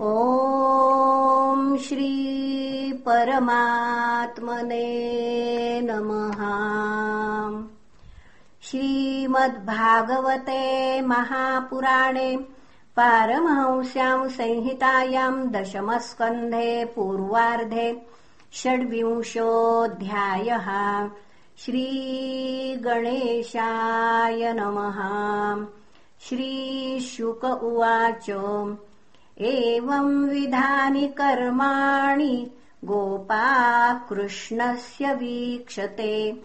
ॐ श्रीपरमात्मने नमः। श्रीमद्भागवते महापुराणे पारमहंस्याम् संहितायाम् दशमस्कन्धे पूर्वार्धे षड्विंशोऽध्यायः श्रीगणेशाय नमः। श्रीशुक उवाच। एवम् विधानि कर्माणि गोपाः कृष्णस्य वीक्षते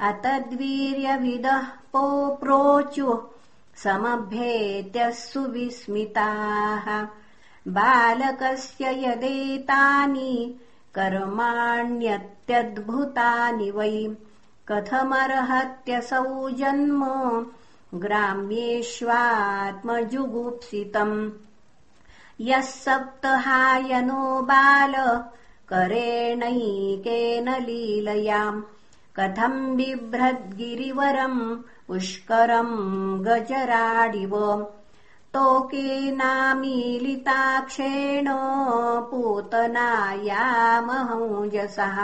अतद्वीर्यविदः पोप्रोचुः समभ्येत्यः सुविस्मिताः। बालकस्य यदेतानि कर्माण्यत्यद्भुतानि वै कथमर्हत्यसौ जन्म ग्राम्येष्वात्मजुगुप्सितम्। यः सप्तहायनो बाल करेणैकेन लीलयाम्। कथम् बिभ्रद्गिरिवरम् पुष्करम् गजराडिव। तोकेनामीलिताक्षेण पूतनायामहंजसः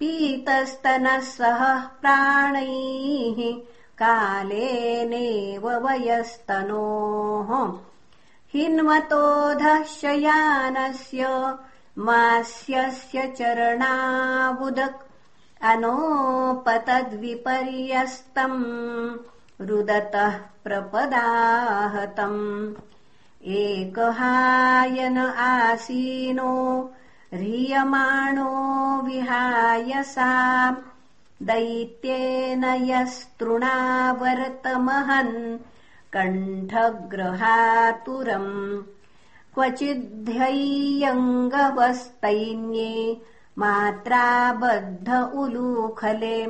पीतस्तनः सह प्राणैः कालेनेव वयस्तनोः। हिन्वतोऽधः शयानस्य मास्यस्य चरणाबुदक् अनोपतद्विपर्यस्तम् रुदतः प्रपदाहतम्। एकहायन आसीनो ह्रियमाणो विहाय सा दैत्येन यस्तृणावर्तमहन् कण्ठग्रहातुरम्। क्वचिद्ध्यय्यङ्गवस्तैन्ये मात्राबद्ध उलूखले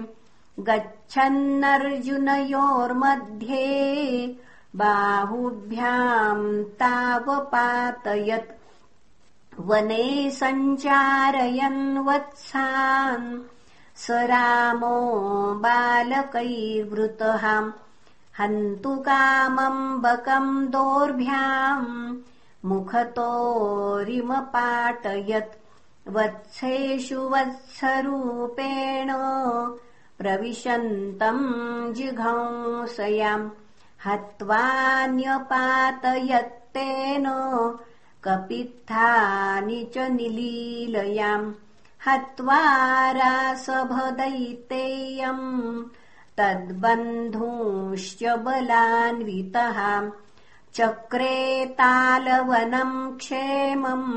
गच्छन्नर्जुनयोर्मध्ये बाहुभ्याम् तावपातयत् वने सञ्चारयन् वत्सान् स रामो बालकैर्वृतः। हन्तु कामम्बकम् दोर्भ्याम्। मुखतोरिमपाटयत् वत्सेषु वत्सरूपेण प्रविशन्तम् जिघंसयाम्। हत्वान्यपातयत्तेन कपित्थानि च निलीलयाम् हत्वा रासभदैतेयम् तद्बन्धूंश्च बलान्वितः चक्रे तालवनम् क्षेमम्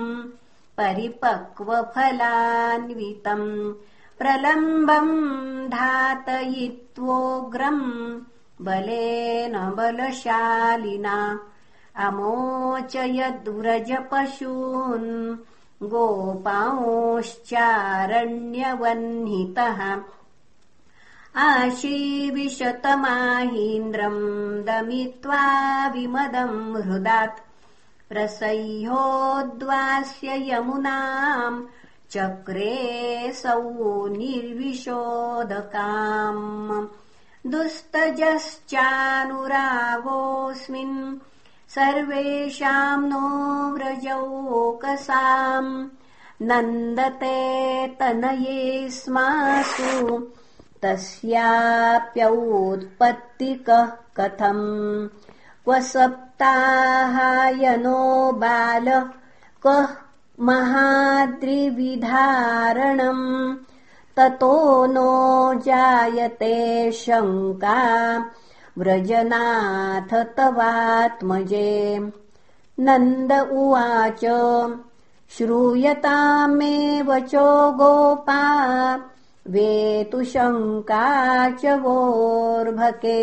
परिपक्वफलान्वितम् प्रलम्बम् धातयित्वोग्रम् बलेन बलशालिना अमोचयद्व्रजपशून् गोपांश्चारण्यवह्नितः आशीविशतमाहीन्द्रम् दमित्वा विमदम् हृदात्। प्रसह्योद्वास्य यमुनाम् चक्रेऽसौ निर्विशोदकाम्। दुस्तजश्चानुरागोऽस्मिन् सर्वेषाम् नो व्रजौकसाम् नन्दते तनये स्मासु तस्याप्यौत्पत्तिकः कथम् क्व सप्ताहायनो बाल कः महाद्रिविधारणम् ततो नो जायते शङ्का व्रजनाथ तवात्मजे नन्द उवाच श्रूयतामेव चो गोपा वेतु शङ्का च वोर्भके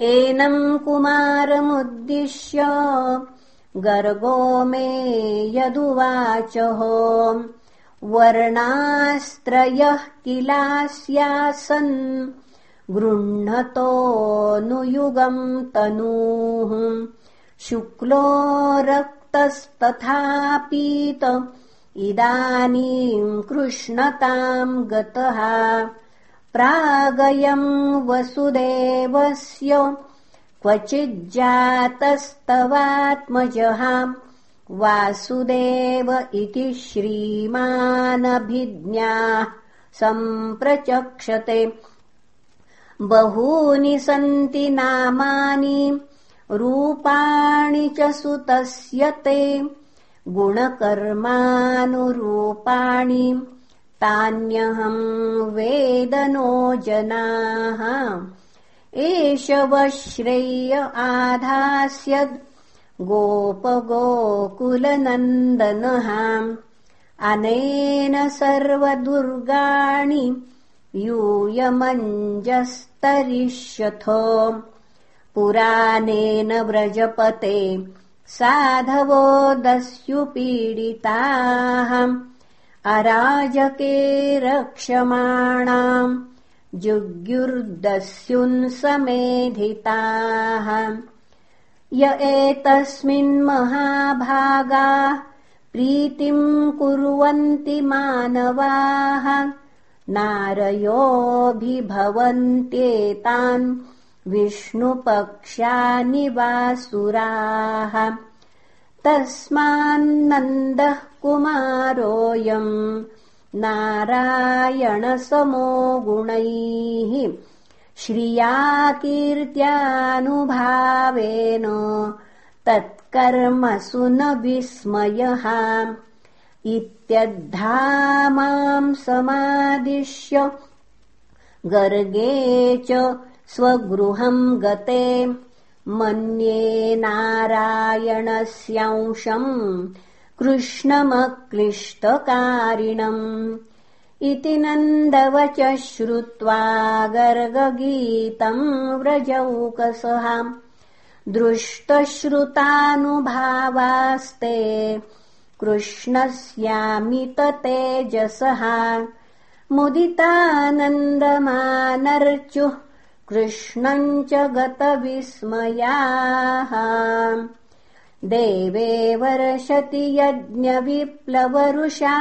एनम् कुमारमुद्दिश्य गर्गो मे यदुवाचः। वर्णास्त्रयः किलास्यासन् गृह्णतोऽनुयुगम् तनूः। शुक्लो रक्तस्तथापीत इदानीम् कृष्णताम् गतः। प्रागयम् वसुदेवस्य क्वचिज्जातस्तवात्मजः। वासुदेव इति श्रीमानभिज्ञाः सम्प्रचक्षते बहूनि सन्ति नामानि रूपाणि च सुतस्य ते। गुणकर्मानुरूपाणि तान्यहम् वेदनो जनाः। एष वश्रेय आधास्यद् गोपगोकुलनन्दनः। अनेन सर्वदुर्गाणि यूयमञ्जस्तरिष्यथ। पुराणेन व्रजपते साधवो दस्युपीडिताः अराजके रक्षमाणाम् जुग्युर्दस्युन्समेधिताः य एतस्मिन्महाभागाः प्रीतिम् कुर्वन्ति मानवाः नारयोऽभिभवन्त्येतान् विष्णुपक्षानिवासुराः तस्मान्नन्दः कुमारोऽयम् नारायणसमो गुणैः। श्रिया कीर्त्यानुभावेन तत्कर्मसु न विस्मयः इत्यद्धा माम् समादिश्य गर्गे च स्वगृहम् गते मन्ये नारायणस्यांशम् कृष्णमक्लिष्टकारिणम् इति नन्दवच श्रुत्वा गर्गगीतम् व्रजौकसः। दृष्टश्रुतानुभावास्ते कृष्णस्यामिततेजसः मुदितानन्दमानर्चुः कृष्णम् च गतविस्मयाः। देवे वर्षति यज्ञविप्लवरुषा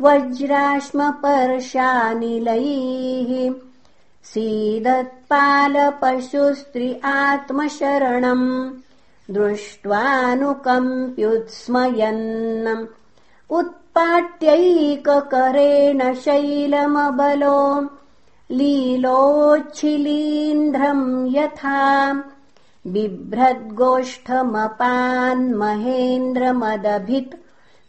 वज्राश्मपर्शानिलैः। सीदत्पालपशुस्त्रि आत्मशरणम् दृष्ट्वानुकम्प्युत्स्मयन् उत्पाट्यैककरेण शैलमबलो लीलोच्छिलीन्ध्रम् यथा बिभ्रद्गोष्ठमपान्महेन्द्रमदभित्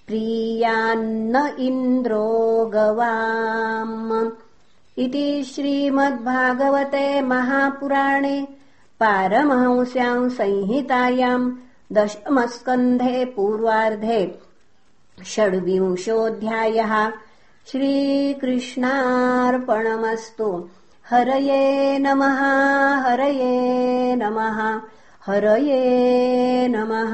प्रियान्न इन्द्रो गवाम् इति श्रीमद्भागवते महापुराणे पारमहंस्याम् संहितायाम् दशमस्कन्धे पूर्वार्धे षड्विंशोऽध्यायः। श्रीकृष्णार्पणमस्तु। हरये नमः हरये नमः हरये नमः